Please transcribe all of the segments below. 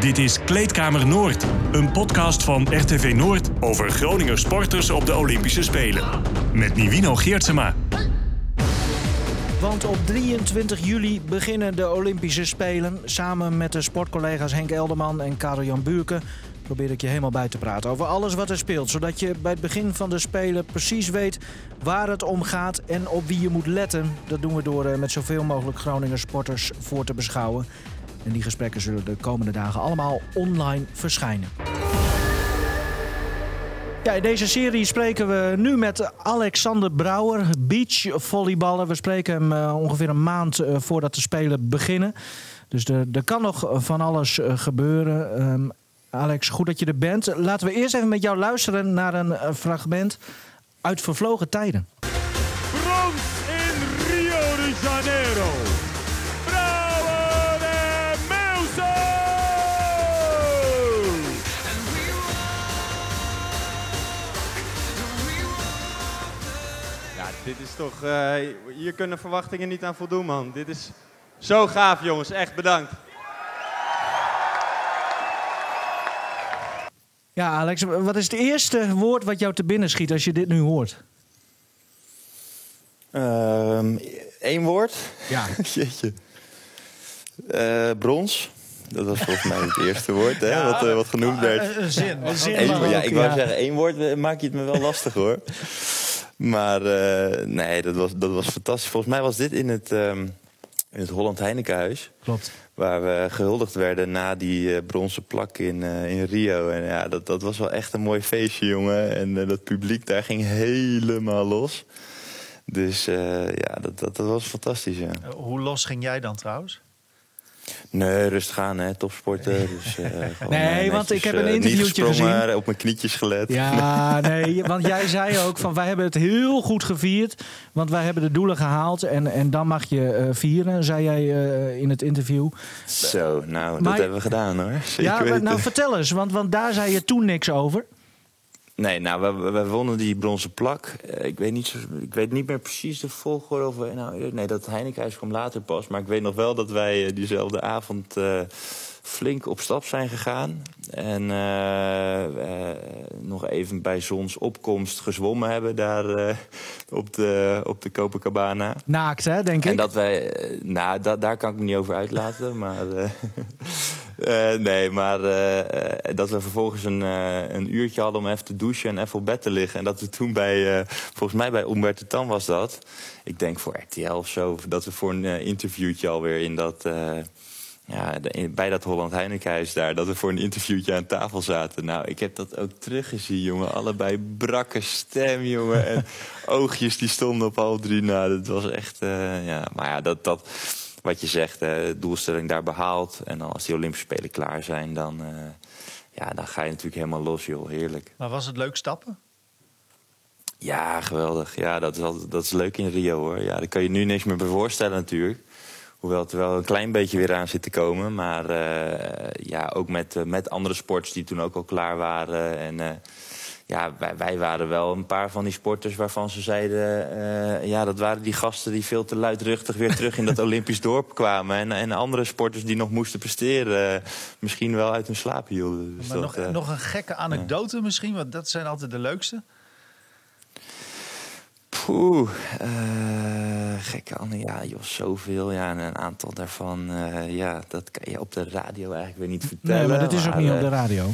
Dit is Kleedkamer Noord, een podcast van RTV Noord over Groninger sporters op de Olympische Spelen. Met Nivino Geertsema. Want op 23 juli beginnen de Olympische Spelen. Samen met de sportcollega's Henk Elderman en Karel-Jan Buurken probeer ik je helemaal bij te praten over alles wat er speelt. Zodat je bij het begin van de Spelen precies weet waar het om gaat en op wie je moet letten. Dat doen we door eh, met zoveel mogelijk Groninger sporters voor te beschouwen. En die gesprekken zullen de komende dagen allemaal online verschijnen. Ja, in deze serie spreken we nu met Alexander Brouwer, beachvolleyballer. We spreken hem uh, ongeveer een maand uh, voordat de Spelen beginnen. Dus er, kan nog van alles uh, gebeuren. Um, Alex, goed dat je er bent. Laten we eerst even met jou luisteren naar een fragment uit vervlogen tijden. Brons in Rio de Janeiro. Toch... Uh, hier kunnen verwachtingen niet aan voldoen, man. Dit is zo gaaf, jongens. Echt bedankt. Ja, Alex, wat is het eerste woord wat jou te binnen schiet als je dit nu hoort? Eén um, woord? Ja. Jeetje. Uh, brons. Dat was volgens mij het eerste woord hè, ja, wat, uh, wat genoemd werd. Een zin. Een zin Eén, ja, ik wou zeggen, één woord maak je het me wel lastig hoor. Maar uh, nee, dat was, dat was fantastisch. Volgens mij was dit in het, um, in het Holland Heinekenhuis. Klopt. Waar we gehuldigd werden na die uh, bronzen plak in, uh, in Rio. En ja, dat, dat was wel echt een mooi feestje, jongen. En uh, dat publiek daar ging helemaal los. Dus ja, dat, dat, dat, was fantastisch, ja. hoe los ging jij dan trouwens? Nee, rustig aan, hè, topsporter. Dus, uh, gewoon, nee, want ik heb een interviewtje gezien. op mijn knietjes gelet. Ja, nee, want jij zei ook van wij hebben het heel goed gevierd. Want wij hebben de doelen gehaald en, en dan mag je vieren, zei jij in het interview. Zo, nou, maar, dat hebben we gedaan hoor. Zeker ja, weten. nou vertel eens, want, want daar zei je toen niks over. Nee, nou, we, we wonnen die bronzen plak. Ik weet, niet ik weet niet meer precies de volgorde. Of, nou, nee, dat Heinekenhuis kwam later pas. Maar ik weet nog wel dat wij diezelfde avond uh, flink op stap zijn gegaan. En uh, uh, nog even bij zonsopkomst gezwommen hebben daar op, de, op de Copacabana. Naakt, hè, denk ik? En dat wij... nou, da, daar kan ik me niet over uitlaten, maar... Nee, maar dat we vervolgens een, een uurtje hadden om even te douchen en even op bed te liggen. En dat we toen bij, volgens mij bij Umberto Tan was dat. Ik denk voor RTL of zo, dat we voor een interviewtje alweer in dat... ja, bij dat Holland Heinekenhuis daar, dat we voor een interviewtje aan tafel zaten. Nou, ik heb dat ook teruggezien, jongen. Allebei brakke stem, jongen. En oogjes die stonden op al drie. Nou, dat was echt, ja, maar ja, dat... dat wat je zegt, de doelstelling daar behaald. En dan als die Olympische Spelen klaar zijn, dan, uh, ja, dan ga je natuurlijk helemaal los, joh. Heerlijk. Maar was het leuk stappen? Ja, geweldig. Ja, dat is, altijd, dat is leuk in Rio, hoor. Ja, daar kan je nu niks meer bij voorstellen natuurlijk. Hoewel het er wel een klein beetje weer aan zit te komen. Maar uh, ja, ook met, uh, met andere sports die toen ook al klaar waren. En ja, wij, wij, waren wel een paar van die sporters waarvan ze zeiden... Uh, ja, dat waren die gasten die veel te luidruchtig weer terug in dat Olympisch dorp kwamen. En, en andere sporters die nog moesten presteren. Misschien wel uit hun slaap hielden. Dus maar dat, nog, nog een gekke anekdote misschien, want dat zijn altijd de leukste. Poeh, gekke anekdote. Ja, joh, zoveel. Ja, en een aantal daarvan, ja, dat kan je op de radio eigenlijk weer niet vertellen. Nee, maar dat is ook niet op de radio.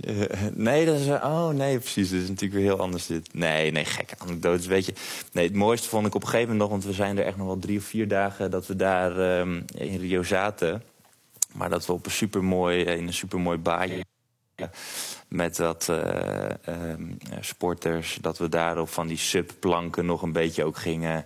Uh, nee, dat is, oh nee, precies. Dat is natuurlijk weer heel anders dit. Nee, nee, gekke anekdotes, weet je. Nee, het mooiste vond ik op een gegeven moment nog... want we zijn er echt nog wel drie of vier dagen dat we daar um, in Rio zaten. Maar dat we op een supermooi, in een supermooi baai... met wat uh, um, sporters, dat we daarop van die subplanken nog een beetje ook gingen...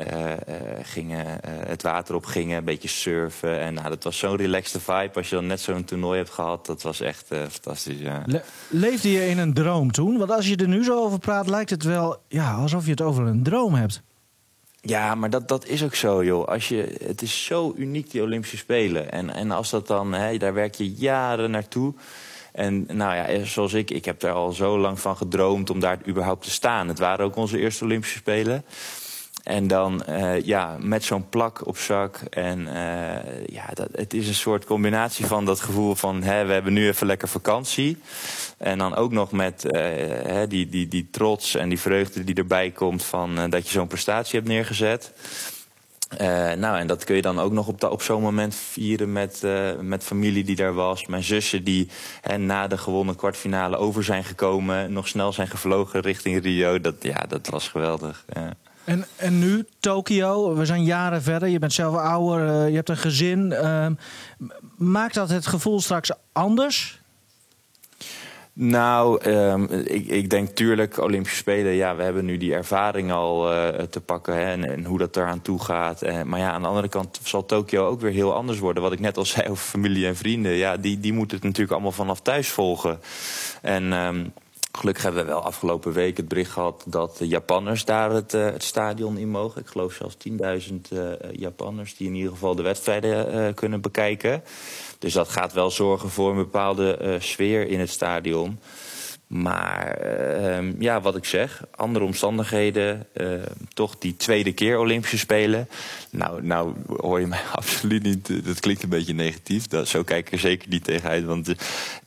Uh, uh, gingen het water op gingen, een beetje surfen. En nou, dat was zo'n relaxte vibe. Als je dan net zo'n toernooi hebt gehad, dat was echt fantastisch. Ja. Le leefde je in een droom toen? Want als je er nu zo over praat, lijkt het wel ja, alsof je het over een droom hebt. Ja, maar dat, dat is ook zo, joh. Als je, het is zo uniek, die Olympische Spelen. En, en als dat dan, hè, daar werk je jaren naartoe. En nou ja, zoals ik, ik heb er al zo lang van gedroomd om daar überhaupt te staan. Het waren ook onze eerste Olympische Spelen. En dan eh, ja, met zo'n plak op zak. En eh, ja, dat, het is een soort combinatie van dat gevoel van... Hè, we hebben nu even lekker vakantie. En dan ook nog met hè, die, die, die trots en die vreugde die erbij komt... van dat je zo'n prestatie hebt neergezet. Nou, en dat kun je dan ook nog op, op zo'n moment vieren met, met familie die daar was. Mijn zussen die hè, na de gewonnen kwartfinale over zijn gekomen... nog snel zijn gevlogen richting Rio. Dat, ja, dat was geweldig. Ja. En, en nu, Tokio, we zijn jaren verder. Je bent zelf ouder, uh, je hebt een gezin. Uh, maakt dat het gevoel straks anders? Nou, um, ik, ik, denk tuurlijk, Olympische Spelen, ja, we hebben nu die ervaring al uh, te pakken hè, en, en, hoe dat eraan toe gaat. Uh, maar ja, aan de andere kant zal Tokio ook weer heel anders worden. Wat ik net al zei over familie en vrienden, ja, die, die moeten het natuurlijk allemaal vanaf thuis volgen. En um, Gelukkig hebben we wel afgelopen week het bericht gehad dat de Japanners daar het, het stadion in mogen. Ik geloof zelfs 10.000 uh, Japanners die in ieder geval de wedstrijden uh, kunnen bekijken. Dus dat gaat wel zorgen voor een bepaalde sfeer in het stadion. Maar uh, ja, wat ik zeg, andere omstandigheden. Uh, toch die tweede keer Olympische Spelen. Nou, nou hoor je mij absoluut niet. Dat klinkt een beetje negatief. Dat, zo kijk ik er zeker niet tegenuit. Want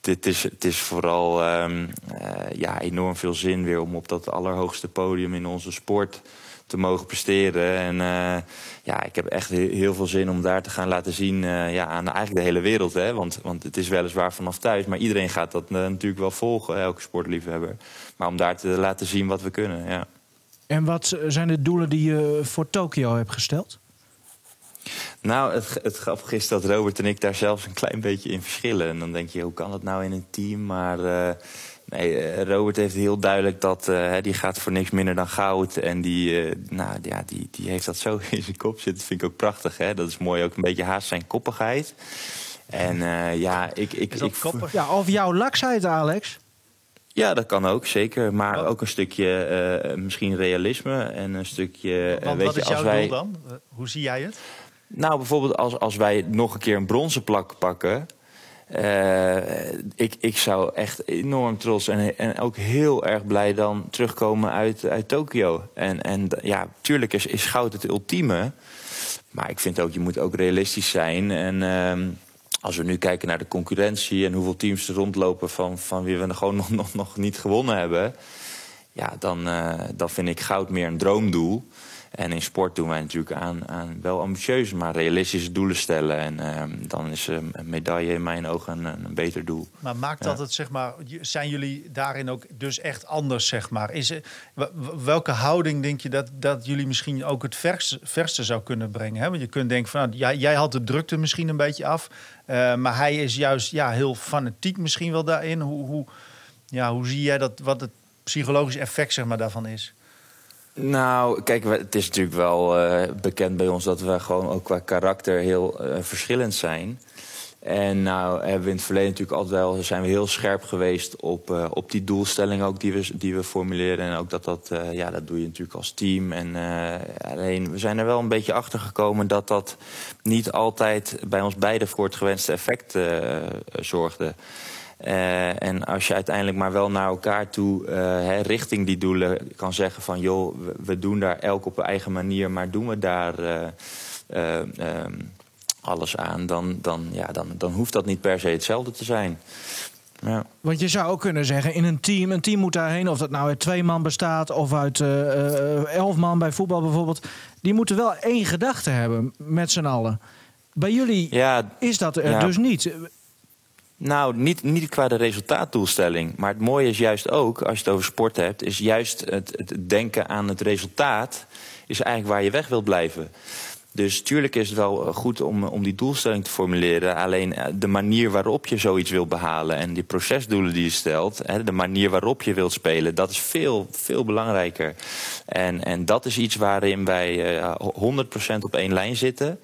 het is, het is vooral um, uh, ja, enorm veel zin weer om op dat allerhoogste podium in onze sport te mogen presteren. En uh, ja, ik heb echt heel veel zin om daar te gaan laten zien uh, ja, aan eigenlijk de hele wereld. Hè? Want, want het is weliswaar vanaf thuis, maar iedereen gaat dat uh, natuurlijk wel volgen, elke sportliefhebber. Maar om daar te laten zien wat we kunnen, ja. En wat zijn de doelen die je voor Tokio hebt gesteld? Nou, het, het grappige is dat Robert en ik daar zelfs een klein beetje in verschillen. En dan denk je, hoe kan het nou in een team? Maar uh, Nee, eh, Robert heeft heel duidelijk dat uh, die gaat voor niks minder dan goud. En die, uh, nou, ja, die, die heeft dat zo in zijn kop zitten. Dat vind ik ook prachtig. Hè? Dat is mooi, ook een beetje haast zijn koppigheid. En uh, ja, ik... ik, ik ja, of jouw laksheid, Alex. Ja, dat kan ook, zeker. Maar wat? ook een stukje misschien realisme en een stukje... Want, weet wat je, is als jouw wij... doel dan? Hoe zie jij het? Nou, bijvoorbeeld als, als wij nog een keer een bronzen plak pakken... Uh, ik, ik zou echt enorm trots en, en ook heel erg blij dan terugkomen uit, uit Tokio. En, en ja, tuurlijk is, is goud het ultieme. Maar ik vind ook, je moet ook realistisch zijn. En uh, als we nu kijken naar de concurrentie en hoeveel teams er rondlopen van, van wie we gewoon nog, nog, niet gewonnen hebben. Ja, dan, uh, dan vind ik goud meer een droomdoel. En in sport doen wij natuurlijk aan, aan wel ambitieuze, maar realistische doelen stellen. En uh, dan is een medaille in mijn ogen een, een beter doel. Maar maakt dat Ja. het, zeg maar, zijn jullie daarin ook dus echt anders, zeg maar? Is welke houding denk je dat, dat jullie misschien ook het verste, verste zou kunnen brengen? Hè? Want je kunt denken van, nou, jij, jij had de drukte misschien een beetje af. Uh, maar hij is juist ja, heel fanatiek misschien wel daarin. Hoe, hoe, ja, hoe zie jij dat, wat het psychologische effect zeg maar, daarvan is? Nou, kijk, het is natuurlijk wel uh, bekend bij ons dat we gewoon ook qua karakter heel uh, verschillend zijn. En nou hebben we in het verleden natuurlijk altijd wel, zijn we heel scherp geweest op, uh, op die doelstelling ook die we, die we formuleren. En ook dat dat, ja, dat doe je natuurlijk als team. En alleen, we zijn er wel een beetje achter gekomen dat dat niet altijd bij ons beiden voor het gewenste effect zorgde. Uh, en als je uiteindelijk maar wel naar elkaar toe, uh, hè, richting die doelen, kan zeggen van joh, we, doen daar elk op een eigen manier, maar doen we daar uh, um, alles aan, dan, dan, ja, dan, dan hoeft dat niet per se hetzelfde te zijn. Ja. Want je zou ook kunnen zeggen, in een team, een team moet daarheen, of dat nou uit twee man bestaat of uit elf man bij voetbal bijvoorbeeld, die moeten wel één gedachte hebben met z'n allen. Bij jullie ja, is dat er ja. dus niet. Nou, niet, niet qua de resultaatdoelstelling. Maar het mooie is juist ook, als je het over sport hebt, is juist het, denken aan het resultaat, is eigenlijk waar je weg wilt blijven. Dus tuurlijk is het wel goed om, om die doelstelling te formuleren. Alleen de manier waarop je zoiets wilt behalen en die procesdoelen die je stelt, hè, de manier waarop je wilt spelen, dat is veel, veel belangrijker. En, en dat is iets waarin wij uh, 100% op één lijn zitten.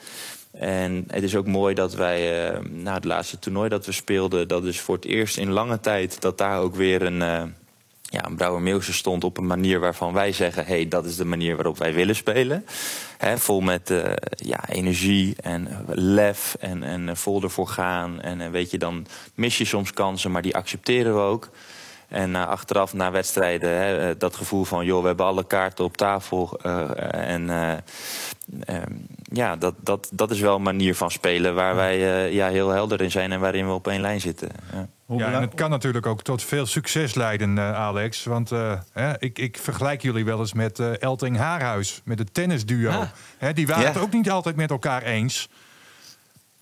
En het is ook mooi dat wij, uh, na het laatste toernooi dat we speelden, dat is voor het eerst in lange tijd dat daar ook weer een, uh, ja, een Brouwer Meelse stond op een manier waarvan wij zeggen: hé, hey, dat is de manier waarop wij willen spelen. He, vol met uh, ja, energie en lef en, en vol ervoor gaan. En weet je, dan mis je soms kansen, maar die accepteren we ook. En achteraf na wedstrijden, hè, dat gevoel van... joh, we hebben alle kaarten op tafel. En ja, dat, dat, dat is wel een manier van spelen... waar wij ja, heel helder in zijn en waarin we op één lijn zitten. Ja. Ja, en het kan natuurlijk ook tot veel succes leiden, Alex. Want ik, ik vergelijk jullie wel eens met Elting Haarhuis, met het tennisduo. Ah. Hè, die waren ja. het ook niet altijd met elkaar eens...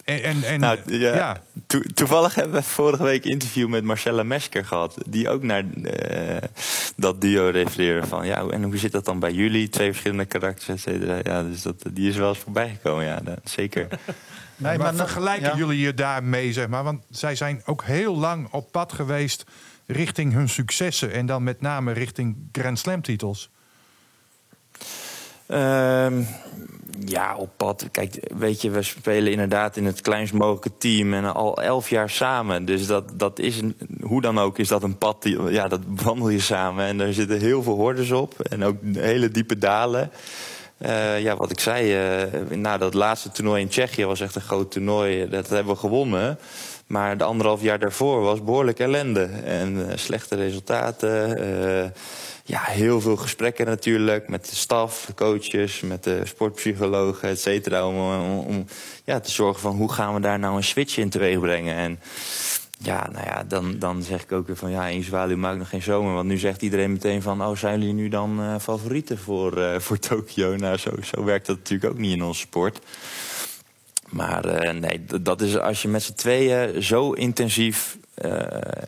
En, en, en nou, ja, ja. To, toevallig hebben we vorige week een interview met Marcella Mesker gehad. Die ook naar uh, dat duo refereerde. Van ja, en hoe zit dat dan bij jullie? Twee verschillende karakters, et cetera. Ja, dus dat, die is wel eens voorbij gekomen, ja, dat, zeker. Nee, maar, maar vergelijken ja. jullie je daarmee, zeg maar? Want zij zijn ook heel lang op pad geweest richting hun successen. En dan met name richting Grand Slam titels. Um, ja, op pad. Kijk, weet je, we spelen inderdaad in het kleinst mogelijke team en al elf jaar samen. Dus dat, dat is, een, hoe dan ook, is dat een pad, die, ja, dat wandel je samen. En daar zitten heel veel hordes op en ook hele diepe dalen. Uh, ja, wat ik zei, uh, nou, dat laatste toernooi in Tsjechië was echt een groot toernooi. Dat hebben we gewonnen. Maar de anderhalf jaar daarvoor was behoorlijk ellende. En uh, slechte resultaten ja, heel veel gesprekken natuurlijk met de staf, de coaches, met de sportpsychologen, et cetera. Om, om, ja, te zorgen van hoe gaan we daar nou een switch in teweeg brengen. En ja, nou ja, dan, dan zeg ik ook weer van ja, in zwaluw maakt nog geen zomer. Want nu zegt iedereen meteen van, oh, zijn jullie nu dan uh, favorieten voor, uh, voor Tokio? Nou, zo, zo werkt dat natuurlijk ook niet in onze sport. Maar uh, nee, dat is als je met z'n tweeën zo intensief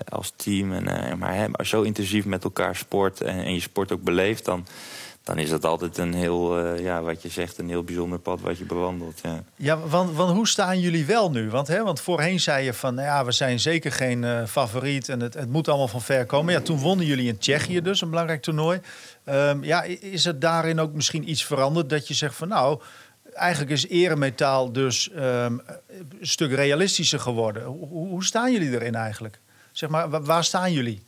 als team. En, uh, maar zo intensief met elkaar sport en, je sport ook beleeft, dan, dan is dat altijd een heel, uh, ja, wat je zegt, een heel bijzonder pad wat je bewandelt. Ja, ja want, hoe staan jullie wel nu? Want, hè, want voorheen zei je van, nou ja, we zijn zeker geen favoriet en het, het moet allemaal van ver komen. Ja, toen wonnen jullie in Tsjechië dus, een belangrijk toernooi. Um, ja, is er daarin ook misschien iets veranderd dat je zegt van, nou eigenlijk is eremetaal dus um, een stuk realistischer geworden. Hoe, hoe, staan jullie erin eigenlijk? Zeg maar, waar staan jullie?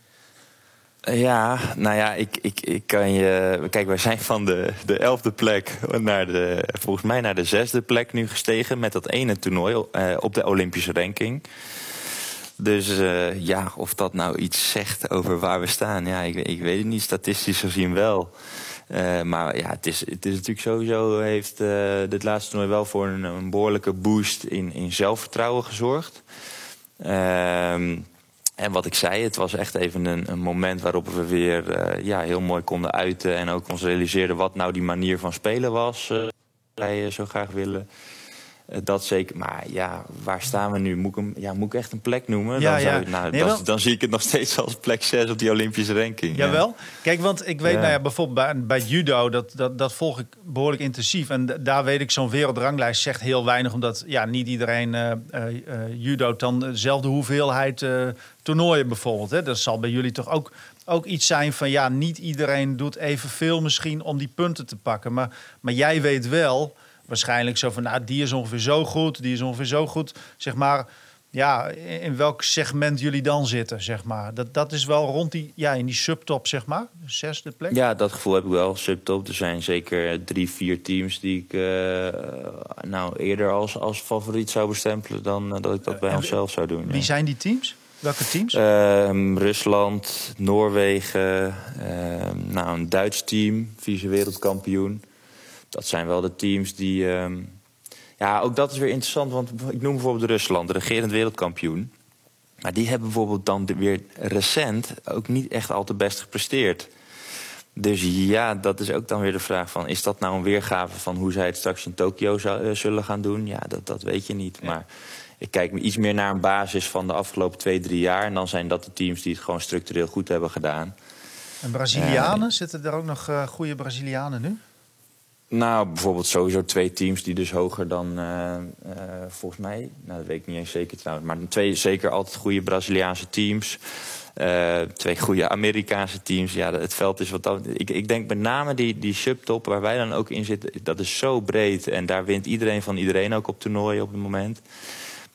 Ja, nou ja, ik, ik, ik kan je. Kijk, wij zijn van de, de elfde plek naar de. Volgens mij naar de zesde plek nu gestegen. Met dat ene toernooi uh, op de Olympische ranking. Dus uh, ja, of dat nou iets zegt over waar we staan. Ja, ik, ik weet het niet. Statistisch gezien wel. Uh, maar ja, het is, het is natuurlijk sowieso heeft uh, dit laatste toernooi wel voor een, een, behoorlijke boost in, in zelfvertrouwen gezorgd. Uh, en wat ik zei, het was echt even een, een moment waarop we weer uh, ja, heel mooi konden uiten. En ook ons realiseerden wat nou die manier van spelen was. wij zo graag willen. Eh, dat zeker. Maar ja, waar staan we nu? Moet ik, hem, ja, moet ik echt een plek noemen? Ja, dan, ja. Ik, nou, dan, dan, zie ik het nog steeds als plek 6 op die Olympische ranking. Jawel. Ja. Kijk, want ik weet nou ja, bijvoorbeeld bij, bij judo, dat, dat, dat volg ik behoorlijk intensief. En daar weet ik, zo'n wereldranglijst zegt heel weinig. Omdat ja, niet iedereen uh, uh, judo dan dezelfde hoeveelheid toernooien bijvoorbeeld. Hè. Dat zal bij jullie toch ook ook iets zijn van ja, niet iedereen doet evenveel misschien om die punten te pakken. Maar, maar jij weet wel waarschijnlijk zo van, nou, die is ongeveer zo goed, die is ongeveer zo goed. Zeg maar, ja, in welk segment jullie dan zitten, zeg maar. Dat, dat is wel rond die, ja, in die subtop, zeg maar, de zesde plek. Ja, dat gevoel heb ik wel, subtop. Er zijn zeker drie, vier teams die ik uh, nou eerder als, als favoriet zou bestempelen dan uh, dat ik dat bij onszelf zou doen. Wie ja. zijn die teams? Welke teams? Ehm, Rusland, Noorwegen, ehm, nou, een Duits team, vice wereldkampioen dat zijn wel de teams die. Uh, ja, ook dat is weer interessant, want ik noem bijvoorbeeld Rusland, de regerend wereldkampioen. Maar die hebben bijvoorbeeld dan weer recent ook niet echt al te best gepresteerd. Dus ja, dat is ook dan weer de vraag van... is dat nou een weergave van hoe zij het straks in Tokio uh, zullen gaan doen? Ja, dat, dat weet je niet. Ja. Maar ik kijk iets meer naar een basis van de afgelopen twee, drie jaar. En dan zijn dat de teams die het gewoon structureel goed hebben gedaan. En Brazilianen, uh, zitten er ook nog uh, goede Brazilianen nu? Nou, bijvoorbeeld sowieso twee teams die dus hoger dan, uh, uh, volgens mij, nou dat weet ik niet eens zeker trouwens, maar twee zeker altijd goede Braziliaanse teams. Uh, twee goede Amerikaanse teams. Ja, het veld is wat dan. Ik, ik denk met name die, die subtop waar wij dan ook in zitten, dat is zo breed. En daar wint iedereen van iedereen ook op toernooien op het moment.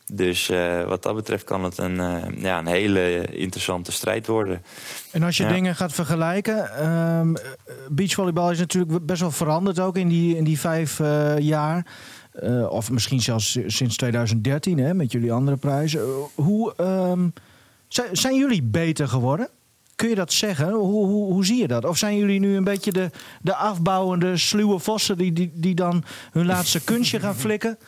Dus uh, wat dat betreft kan het een, uh, ja, een hele interessante strijd worden. En als je ja. dingen gaat vergelijken, um, beachvolleybal is natuurlijk best wel veranderd ook in die, in die vijf uh, jaar. of misschien zelfs sinds 2013 hè, met jullie andere prijzen. Hoe um, zijn jullie beter geworden? kun je dat zeggen? Hoe, hoe, hoe zie je dat? Of zijn jullie nu een beetje de, de afbouwende sluwe vossen die, die, die dan hun laatste kunstje gaan flikken?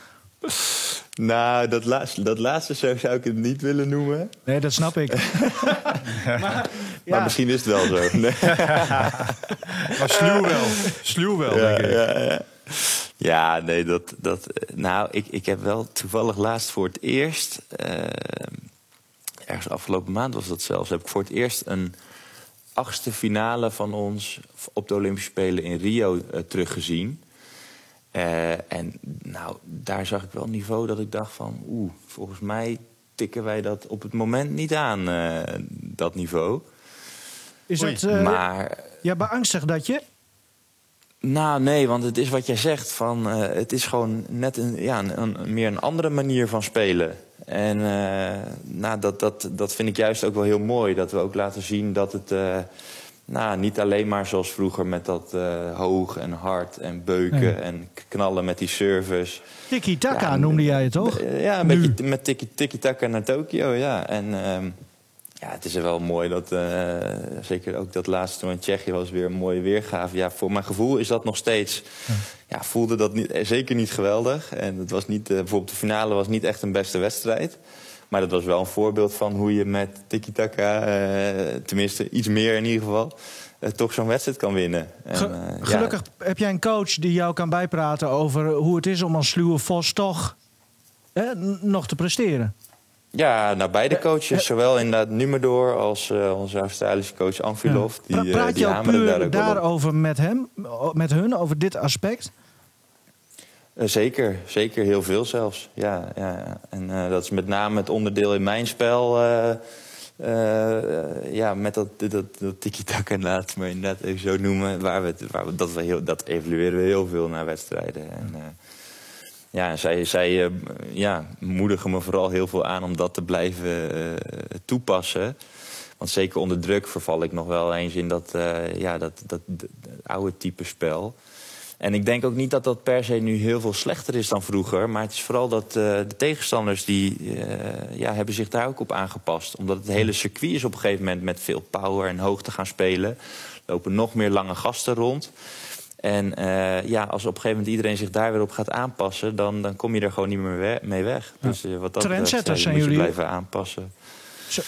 Nou, dat laatste, dat laatste zo zou ik het niet willen noemen. Nee, dat snap ik. maar, maar misschien is het wel zo. Nee. maar sluw wel. Sluw wel, ja, denk ik. Ja, ja. ja, nee, dat... dat nou, ik, ik heb wel toevallig laatst voor het eerst... Uh, ergens afgelopen maand was dat zelfs... heb ik voor het eerst een achtste finale van ons... op de Olympische Spelen in Rio uh, teruggezien. Uh, en nou, daar zag ik wel een niveau dat ik dacht van... oeh, volgens mij tikken wij dat op het moment niet aan, uh, dat niveau. Is het, uh, maar, ja, beangstig dat je? Nou, nee, want het is wat jij zegt. Van, het is gewoon net een, ja, een, een, meer een andere manier van spelen. En nou, dat, dat, dat vind ik juist ook wel heel mooi. Dat we ook laten zien dat het... Nou, niet alleen maar zoals vroeger met dat uh, hoog en hard en beuken nee. en knallen met die service. Tiki-taka ja, noemde jij het toch? Ja, een nu. beetje met tiki-taka naar Tokio, ja. En uh, ja, het is wel mooi dat, uh, zeker ook dat laatste toen in Tsjechië was weer een mooie weergave. Ja, voor mijn gevoel is dat nog steeds, ja, ja voelde dat niet, zeker niet geweldig. En het was niet, bijvoorbeeld de finale was niet echt een beste wedstrijd. Maar dat was wel een voorbeeld van hoe je met tiki-taka, uh, tenminste iets meer in ieder geval, uh, toch zo'n wedstrijd kan winnen. En, Ge uh, gelukkig ja. heb jij een coach die jou kan bijpraten over hoe het is om als sluwe vos toch nog te presteren. Ja, nou beide coaches, zowel inderdaad Numerdor als onze Australische coach Anfilov. Ja. Die, Praat die je ook puur daar daarover met hem, met hun, over dit aspect? Uh, zeker, zeker heel veel zelfs. Ja, ja. En uh, dat is met name het onderdeel in mijn spel. Uh, ja, met dat, dat, dat tiki-taka inderdaad, maar inderdaad even zo noemen. Waar we, waar we, dat, we heel, dat evalueren we heel veel naar wedstrijden. En, ja, zij, zij ja, moedigen me vooral heel veel aan om dat te blijven toepassen. Want zeker onder druk verval ik nog wel eens in dat, ja, dat, dat oude type spel. En ik denk ook niet dat dat per se nu heel veel slechter is dan vroeger. Maar het is vooral dat uh, de tegenstanders die uh, ja, hebben zich daar ook op aangepast. Omdat het hele circuit is op een gegeven moment met veel power en hoogte gaan spelen. Er lopen nog meer lange gasten rond. En uh, ja, als op een gegeven moment iedereen zich daar weer op gaat aanpassen... dan, dan kom je er gewoon niet meer we mee weg. Dus wat dat Trendsetters zijn jullie. blijven aanpassen. Zo.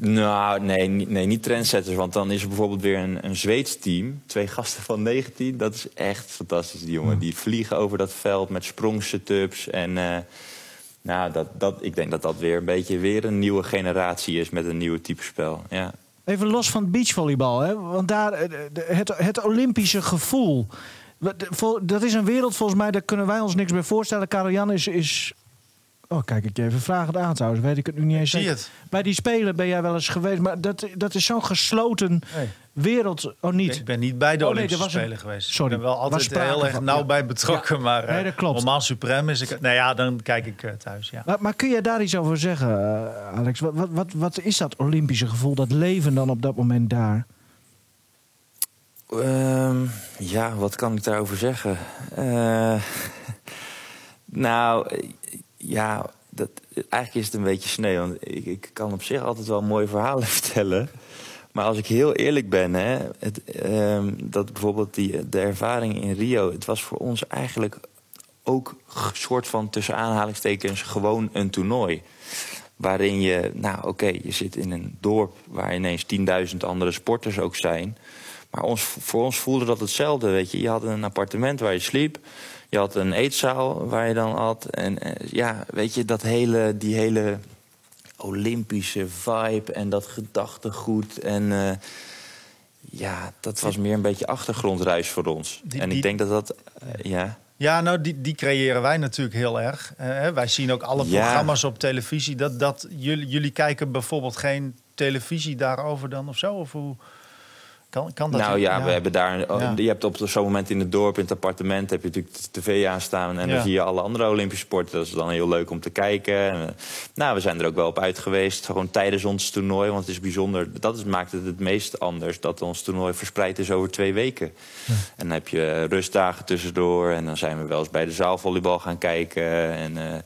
Nou, nee, niet- nee, niet trendsetters. Want dan is er bijvoorbeeld weer een, een Zweeds team. Twee gasten van 19. Dat is echt fantastisch, die jongen. Die vliegen over dat veld met sprongsetups. En eh, nou, dat, dat, ik denk dat dat weer een beetje weer een nieuwe generatie is met een nieuwe type spel. Ja. Even los van beachvolleybal, hè? want daar eh, het, het Olympische gevoel. Dat is een wereld volgens mij, daar kunnen wij ons niks bij voorstellen. Karel Jan is, is. Oh, kijk ik je even vragend aan trouwens. Weet ik het nu niet eens. Zie je het? Bij die spelen ben jij wel eens geweest, maar dat, dat is zo'n gesloten Nee. wereld. Oh, niet. Ik ben niet bij de Oh, nee, Olympische een- Spelen geweest. Sorry, Ik ben wel altijd heel erg nauw ja. bij betrokken. Ja. Maar Nee, eh, dat klopt. Normaal Supreme is ik... Nou ja, dan kijk ik eh, thuis, ja. Maar, maar kun je daar iets over zeggen, eh, Alex? Wat, wat, wat, wat is dat Olympische gevoel, dat leven dan op dat moment daar? Ehm, ja, wat kan ik daarover zeggen? Eh, nou, eh, ja, dat, eigenlijk is het een beetje sneu. Want ik, ik kan op zich altijd wel mooie verhalen vertellen. Maar als ik heel eerlijk ben, hè, het, ehm, dat bijvoorbeeld die, de ervaring in Rio, het was voor ons eigenlijk ook een soort van tussen aanhalingstekens gewoon een toernooi. Waarin je, nou oké, je zit in een dorp waar ineens 10.000 andere sporters ook zijn. Maar ons, voor ons voelde dat hetzelfde, weet je. Je had een appartement waar je sliep. Je had een eetzaal waar je dan had. En eh, ja, weet je, dat hele, die hele Olympische vibe en dat gedachtegoed. En eh, ja, dat was meer een beetje achtergrondruis voor ons. Die- en die- ik denk dat dat, eh, ja... Ja, nou, die, die creëren wij natuurlijk heel erg. Wij zien ook alle Ja. programma's op televisie. Dat, dat, jullie, jullie kijken bijvoorbeeld geen televisie daarover dan of zo? Of hoe kan, kan dat? Nou ja, we hebben daar. Ja. Je hebt op zo'n moment in het dorp, in het appartement, heb je natuurlijk de tv aanstaan. En dan zie je alle andere Olympische sporten. Dat is dan heel leuk om te kijken. En, eh, nou, we zijn er ook wel op uit geweest. Gewoon tijdens ons toernooi. Want het is bijzonder. Dat is, maakt het het meest anders. Dat ons toernooi verspreid is over twee weken. En dan heb je rustdagen tussendoor. En dan zijn we wel eens bij de zaalvolleybal gaan kijken. En eh,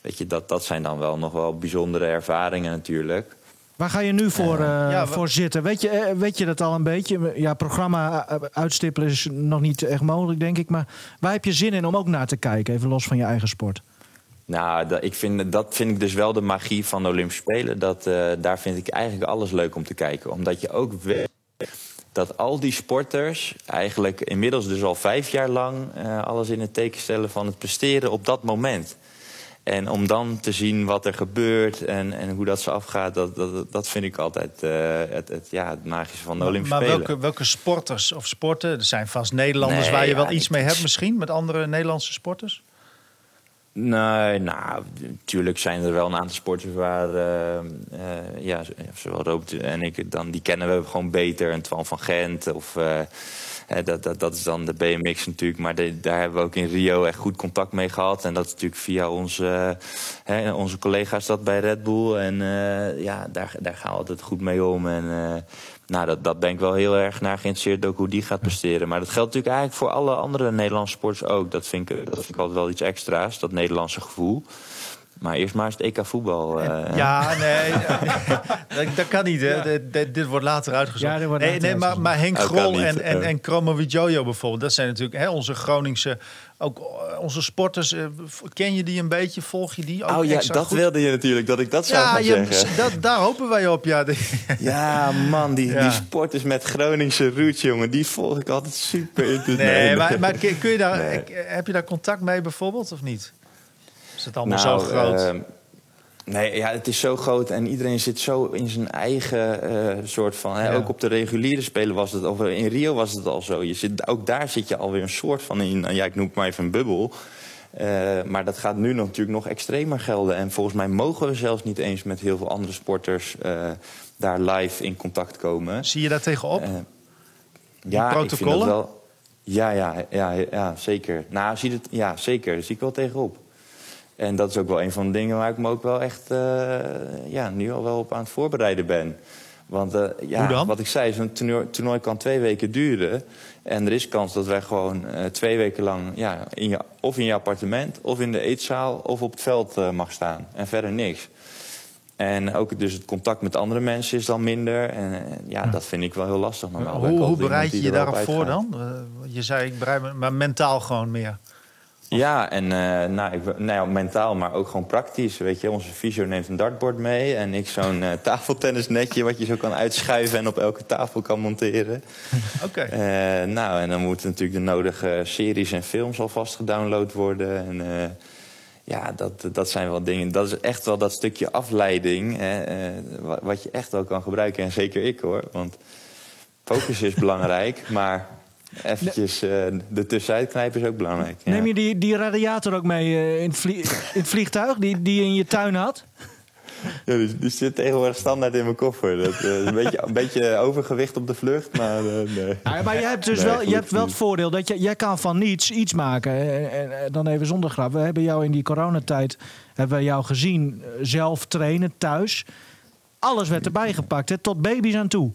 weet je, dat, dat zijn dan wel nog wel bijzondere ervaringen natuurlijk. Waar ga je nu voor, eh, Ja, voor zitten? Weet je, eh, weet je dat al een beetje? Ja, programma eh, uitstippelen is nog niet echt mogelijk, denk ik. Maar waar heb je zin in om ook naar te kijken? Even los van je eigen sport. Nou, dat, ik vind, dat vind ik dus wel de magie van de Olympische Spelen. Dat, eh, daar vind ik eigenlijk alles leuk om te kijken. Omdat je ook weet dat al die sporters eigenlijk inmiddels dus al vijf jaar lang... eh, alles in het teken stellen van het presteren op dat moment. En om dan te zien wat er gebeurt en, en hoe dat ze afgaat... dat, dat, dat vind ik altijd eh, het, het, ja, het magische van de Olympische maar Spelen. welke, welke sporters of sporten? Er zijn vast Nederlanders Nee, waar je ja, wel iets mee hebt misschien met andere Nederlandse sporters? Nee, nou, natuurlijk zijn er wel een aantal sporters waar, eh, eh, ja, zowel Robert en ik, dan, die kennen we gewoon beter. En Twan van Gent of, dat, dat, dat is dan de BMX natuurlijk. Maar daar hebben we ook in Rio echt goed contact mee gehad. En dat is natuurlijk via onze, hè, onze collega's dat bij Red Bull. En eh, ja, daar, daar gaan we altijd goed mee om. En eh, nou, dat, dat ben ik wel heel erg naar geïnteresseerd ook hoe die gaat presteren. Maar dat geldt natuurlijk eigenlijk voor alle andere Nederlandse sporters ook. Dat vind ik, dat vind ik altijd wel iets extra's, dat Nederlandse gevoel. Maar eerst maar eens het EK voetbal. eh, Ja, nee, dat, dat kan niet. Hè. Dit, dit- dit wordt later uitgezocht. Ja, dit wordt nee, later nee, maar, maar Henk Grol en, en, eh. en Kromo Widjojo bijvoorbeeld... dat zijn natuurlijk hè, onze Groningse... ook eh, onze sporters. eh, ken je die een beetje? Volg je die ook Oh ja, dat goed? wilde je natuurlijk, dat ik dat zou Ja, gaan je, zeggen. dat, daar hopen wij op. Ja, Ja, man, die, Ja. die sporters met Groningse roots, jongen, die volg ik altijd super nee, maar, maar kun kun je daar, heb je daar contact mee bijvoorbeeld of niet? Is het allemaal zo groot? ehm, nee, ja, het is zo groot en iedereen zit zo in zijn eigen eh, soort van... Hè, Ja. Ook op de reguliere spelen was het, of in Rio was het al zo. Je zit, ook daar zit je alweer een soort van in, nou ja, ik noem het maar even een bubbel. Eh, maar dat gaat nu natuurlijk nog extremer gelden. En volgens mij mogen we zelfs niet eens met heel veel andere sporters... eh, daar live in contact komen. Zie je daar tegenop? Ja, ik vind dat wel. Ja, ja, ja, ja, zeker. Nou, zie het, ja, zeker. Daar zie ik wel tegenop. En dat is ook wel een van de dingen waar ik me ook wel echt eh, ja, nu al wel op aan het voorbereiden ben. Want eh, ja, wat ik zei, zo'n toernooi, toernooi kan twee weken duren. En er is kans dat wij gewoon eh, twee weken lang ja, in je, of in je appartement, of in de eetzaal, of op het veld mag staan. En verder niks. En ook dus het contact met andere mensen is dan minder. En ja, dat vind ik wel heel lastig normaal. Hoe, hoe bereid je je daarop voor dan? Je zei, ik bereid me, maar mentaal gewoon meer. Ja, en eh, nou, ik, nou ja, mentaal, maar ook gewoon praktisch. Weet je, onze fysio neemt een dartboard mee en ik zo'n eh, tafeltennisnetje wat je zo kan uitschuiven en op elke tafel kan monteren. Oké. Eh, nou, en dan moeten natuurlijk de nodige series en films alvast gedownload worden. En ja, dat, dat zijn wel dingen. Dat is echt wel dat stukje afleiding hè, wa- wat je echt wel kan gebruiken. En zeker ik hoor, want focus is belangrijk, maar eventjes eh de tussenuit knijpen is ook belangrijk. ja. Neem je die, die radiator ook mee eh, in, het vlie- in het vliegtuig die, die je in je tuin had? Ja, die, die zit tegenwoordig standaard in mijn koffer. Dat, eh, een, beetje, een beetje overgewicht op de vlucht, maar nee. Ja, maar je hebt dus Nee, wel, je hebt wel het voordeel dat je, jij kan van niets iets maken. En, dan even zonder grap. We hebben jou in die coronatijd hebben we jou gezien zelf trainen thuis. Alles werd erbij gepakt, hè, tot baby's aan toe.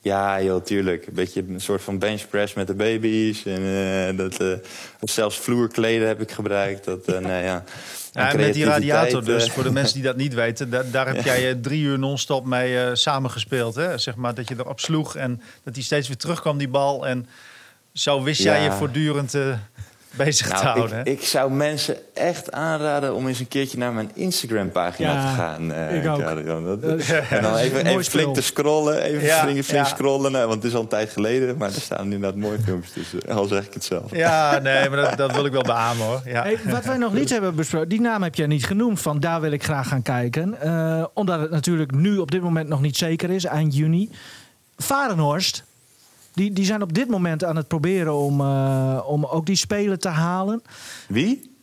Ja, heel tuurlijk. Een beetje een soort van benchpress met de baby's. En, eh, dat, eh, zelfs vloerkleden heb ik gebruikt. Dat, nee, ja. Ja, en met die radiator dus, voor de mensen die dat niet weten... da- daar heb jij drie uur non-stop mee samengespeeld. Hè? Zeg maar, dat je erop sloeg en dat die steeds weer terugkwam, die bal. En zo wist jij je voortdurend bezig te Nou, houden. ik, zou mensen echt aanraden om eens een keertje naar mijn Instagram-pagina Ja, te gaan. eh, ik ook. Dat- Dat en dan even, Mooi even flink te scrollen. Even Ja, flink, flink ja. scrollen. nou, want het is al een tijd geleden. Maar er staan inderdaad mooie filmpjes tussen. Al zeg ik het zelf. Ja, nee, maar dat, dat wil ik wel beamen hoor. Ja. Hey, wat wij nog niet hebben besproken, die naam heb jij niet genoemd. Van daar wil ik graag gaan kijken. Eh, omdat het natuurlijk nu op dit moment nog niet zeker is, eind juni. Varenhorst, die, die zijn op dit moment aan het proberen om, eh, om ook die spelen te halen. Wie?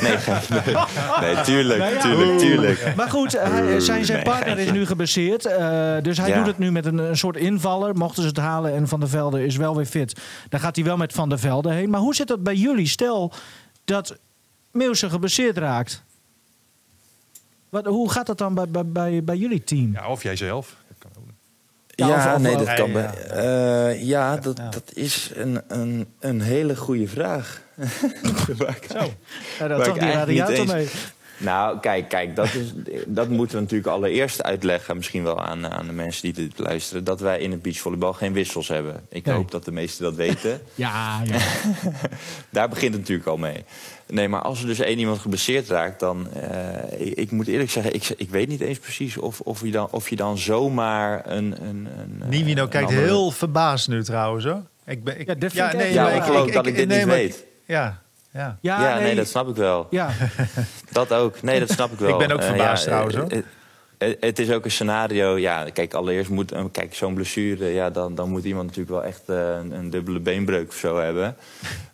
Nee, geen- nee, nee tuurlijk, Nou ja, tuurlijk, tuurlijk. Maar goed, hij, zijn, zijn partner is nu geblesseerd. eh, dus hij Ja. doet het nu met een, een soort invaller. Mochten ze het halen en Van der Velde is wel weer fit. Dan gaat hij wel met Van der Velde heen. Maar hoe zit dat bij jullie? Stel dat Meeuwse geblesseerd raakt. Wat, hoe gaat dat dan bij, bij, bij, bij jullie team? Ja, of jijzelf. Ja, nee, dat kan. Bij- eh, ja, dat, Ja. dat is een, een, een hele goede vraag. Waar ik- Ja, Waar dat ik toch die eigenlijk niet radiator eens- mee. Nou, kijk, kijk dat, is, dat moeten we natuurlijk allereerst uitleggen... misschien wel aan, aan de mensen die dit luisteren... dat wij in het beachvolleybal geen wissels hebben. Ik Nee. hoop dat de meesten dat weten. Ja, ja. Daar begint het natuurlijk al mee. Nee, maar als er dus één iemand geblesseerd raakt... dan, eh, ik, ik moet eerlijk zeggen, ik, ik weet niet eens precies... of, of, je, dan, of je dan zomaar een... een, een Nivino een kijkt andere- heel verbaasd nu trouwens hoor. Ik ben, ik, Ja, dit vind ik echt- Ja, ik geloof dat ik dit nee, niet maar- weet. Ja, ja. Ja, Ja, nee. dat snap ik wel. Ja, Dat ook. Nee, dat snap ik wel. Ik ben ook Eh, verbaasd ja, trouwens, eh, hoor. eh, Het is ook een scenario. Ja, kijk, allereerst moet kijk, zo'n blessure. Ja, dan, dan moet iemand natuurlijk wel echt een, een dubbele beenbreuk of zo hebben.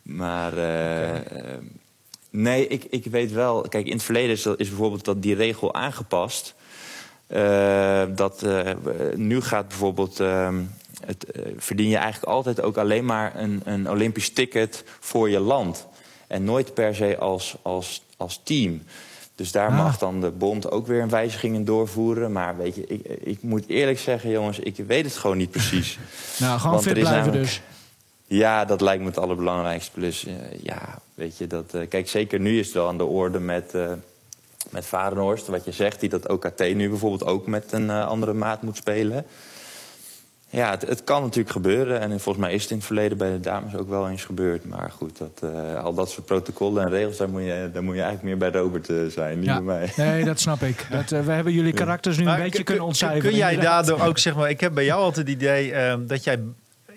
Maar nee, ik, ik weet wel. Kijk, in het verleden is, dat- is bijvoorbeeld dat die regel aangepast. Dat eh, nu gaat bijvoorbeeld. ehm, het, verdien je eigenlijk altijd ook alleen maar een, een Olympisch ticket voor je land. En nooit per se als, als, als team. Dus daar Ah. mag dan de bond ook weer een wijziging in doorvoeren. Maar weet je, ik, ik moet eerlijk zeggen, jongens, ik weet het gewoon niet precies. nou, gewoon fit blijven namelijk- dus. Ja, dat lijkt me het allerbelangrijkste. Plus, eh, ja, weet je, dat, eh, kijk, zeker nu is het wel aan de orde met, eh met Varenhorst. Wat je zegt, die dat OKT nu bijvoorbeeld ook met een andere maat moet spelen. Ja, het, het kan natuurlijk gebeuren. En volgens mij is het in het verleden bij de dames ook wel eens gebeurd. Maar goed, dat, eh, al dat soort protocollen en regels, daar moet je, daar moet je eigenlijk meer bij Robert eh, zijn, niet Ja. bij mij. Nee, dat snap ik. Dat, eh, we hebben jullie karakters nu een beetje kun- kunnen kun- ontcijferen. Kun jij inderdaad. daardoor ook, zeg maar, ik heb bij jou altijd het idee ehm, dat jij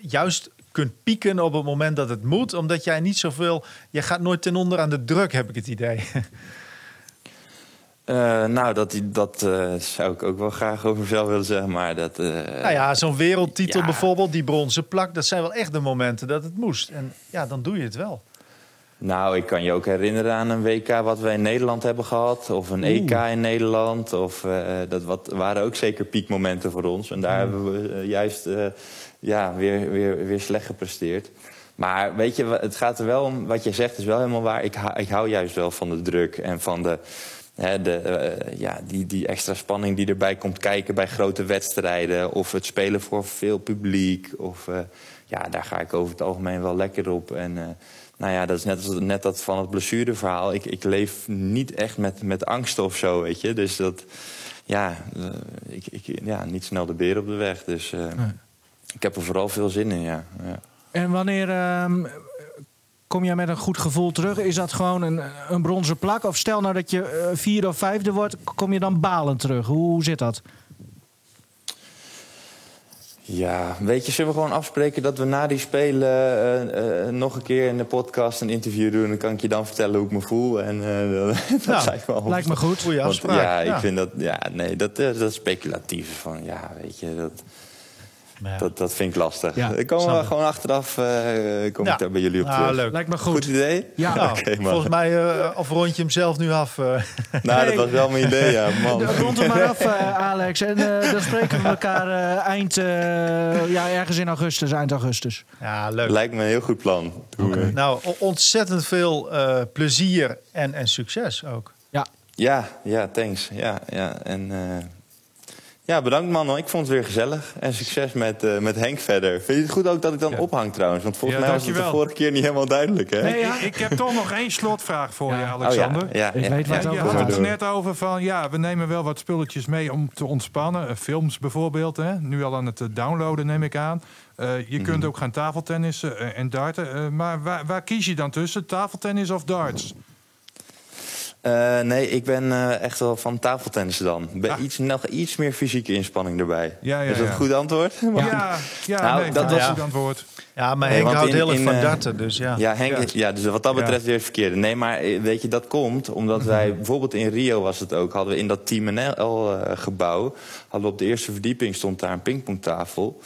juist kunt pieken op het moment dat het moet, omdat jij niet zoveel, jij gaat nooit ten onder aan de druk, heb ik het idee. Eh, nou, dat, dat eh, zou ik ook wel graag over mezelf willen zeggen. Maar dat, eh, nou ja, zo'n wereldtitel ja. bijvoorbeeld, die bronzen plak, dat zijn wel echt de momenten dat het moest. En ja, dan doe je het wel. Nou, ik kan je ook herinneren aan een WK wat we in Nederland hebben gehad. Of een EK in Nederland. Of, dat wat, waren ook zeker piekmomenten voor ons. En daar hebben we juist ja, weer, weer, weer slecht gepresteerd. Maar weet je, het gaat er wel om, wat je zegt is wel helemaal waar. Ik, ik hou juist wel van de druk en van de, hè, de, eh, ja, die, die extra spanning die erbij komt kijken bij grote wedstrijden. Of het spelen voor veel publiek. Of, eh, ja, daar ga ik over het algemeen wel lekker op. En eh, nou ja, dat is net, als, net dat van het blessureverhaal. Ik, ik leef niet echt met, met angst of zo, weet je. Dus dat, ja, ik, ik, ja, niet snel de beer op de weg. Dus ik heb er vooral veel zin in, ja. ja. En wanneer ehm, kom jij met een goed gevoel terug? Is dat gewoon een, een bronzen plak? Of stel nou dat je eh, vierde of vijfde wordt, kom je dan balend terug? Hoe, hoe zit dat? Ja, weet je, zullen we gewoon afspreken dat we na die spelen eh, eh, nog een keer in de podcast een interview doen? Dan kan ik je dan vertellen hoe ik me voel. En eh, dat Nou, lijkt me wel Lijkt me goed. Goeie Want, afspraak. ja, ik vind dat, ja, nee, dat, dat is speculatief. Van, ja, weet je, dat, Ja. dat, dat vind ik lastig. Ja, ik kom ik. gewoon achteraf, eh kom Ja. ik daar bij jullie op Ah, terug. leuk. Lijkt me Goed goed. idee? Ja. Nou, Oké, man. volgens mij uh, of rond je hem zelf nu af. eh. Nou, dat was wel mijn idee, ja, man. Rond hem maar af, eh, Alex. En eh, dan spreken we elkaar eh, eind, eh, ja, ergens in augustus, eind augustus. ja, leuk. Lijkt me een heel goed plan. Eh, Nou, ontzettend veel eh, plezier en, en succes ook. Ja, Ja, ja, thanks. Ja, ja. En, eh, ja, bedankt man. Ik vond het weer gezellig. En succes met, eh, met Henk verder. Vind je het goed ook dat ik dan Ja. ophang trouwens? Want volgens Ja, mij was het de vorige keer niet helemaal duidelijk, hè? Nee, ja. Ik heb toch nog één slotvraag voor Ja. je, Oh, Alexander. Oh, ja, ja, Ik ja, weet ja. je over had het net over van ja, we nemen wel wat spulletjes mee om te ontspannen. Eh, Films bijvoorbeeld, hè? nu al aan het eh, downloaden neem ik aan. Eh, je Mhm. kunt ook gaan tafeltennissen en darten. Maar waar, waar kies je dan tussen? Tafeltennis of darts? Eh, nee, ik ben eh, echt wel van tafeltennissen dan. Ben Ah. iets, nog iets meer fysieke inspanning erbij. Ja, ja, Is dat ja. een goed antwoord? Ja, ja, Nou, nee, dat dat was- het antwoord. Ja, maar Henk houdt heel erg van eh, darten, dus ja. Ja, Henk, Ja. ja. dus wat dat Ja. betreft weer het verkeerde. Nee, maar weet je, dat komt omdat wij bijvoorbeeld in Rio was het ook, hadden we in dat Team NL-gebouw, hadden we op de eerste verdieping stond daar een pingpongtafel.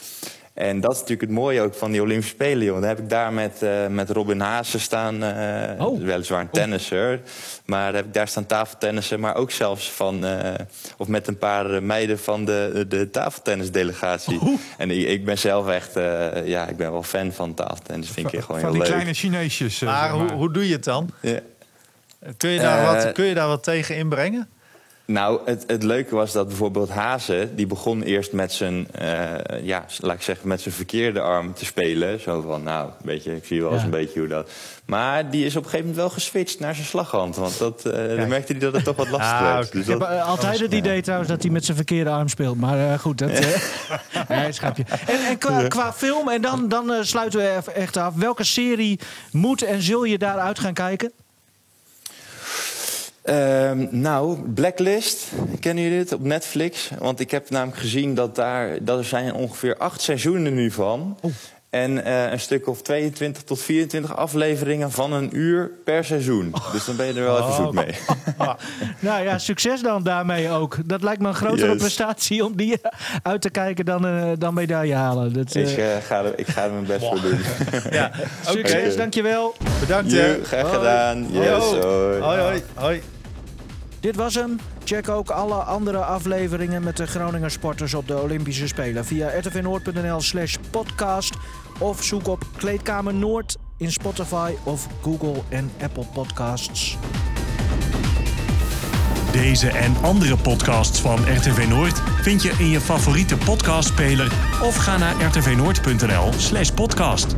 En dat is natuurlijk het mooie ook van die Olympische Spelen, joh. Dan heb ik daar met, eh, met Robin Haase staan, eh, Oh. weliswaar een tennisser. Maar heb ik daar staan tafeltennissen, maar ook zelfs van, eh, of met een paar meiden van de, de tafeltennisdelegatie. En ik, ik ben zelf echt, eh, ja, ik ben wel fan van tafeltennis, vind ik gewoon Van heel die leuk. kleine Chineesjes. Maar zeg hoe, maar. hoe doe je het dan? Ja. Kun je daar, wat, kun je daar wat tegen inbrengen? Nou, het, het leuke was dat bijvoorbeeld Hazen... die begon eerst met zijn, eh, ja, laat ik zeggen, met zijn verkeerde arm te spelen. Zo van, nou, weet je, ik zie wel eens Ja. een beetje hoe dat... Maar die is op een gegeven moment wel geswitcht naar zijn slaghand. Want dat, eh, dan merkte hij dat het toch wat lastig Ah, werd. Dus Ik heb dat- eh, altijd het idee trouwens dat hij met zijn verkeerde arm speelt. Maar goed, dat... nee, schapje. En, en qua, qua film, en dan, dan sluiten we echt af. Welke serie moet en zul je daaruit gaan kijken? Ehm, nou, Blacklist, kennen jullie dit op Netflix? Want ik heb namelijk gezien dat daar, dat er zijn ongeveer acht seizoenen nu van. En eh, een stuk of 22 tot 24 afleveringen van een uur per seizoen. Dus dan ben je er wel even zoet mee. Nou ja, succes dan daarmee ook. Dat lijkt me een grotere Yes. prestatie om die uit te kijken dan, eh dan medaille halen. Dat, eh, Ik, eh, ga er, ik ga er mijn best voor doen. Ja, succes, oké. dankjewel. bedankt. hè. Jo, graag gedaan. Yes, Hoi. hoi. Hoi, hoi, hoi. Dit was hem. Check ook alle andere afleveringen met de Groninger sporters op de Olympische Spelen via rtvnoord.nl slash podcast of zoek op Kleedkamer Noord in Spotify of Google en Apple Podcasts. Deze en andere podcasts van RTV Noord vind je in je favoriete podcastspeler of ga naar rtvnoord.nl/podcast.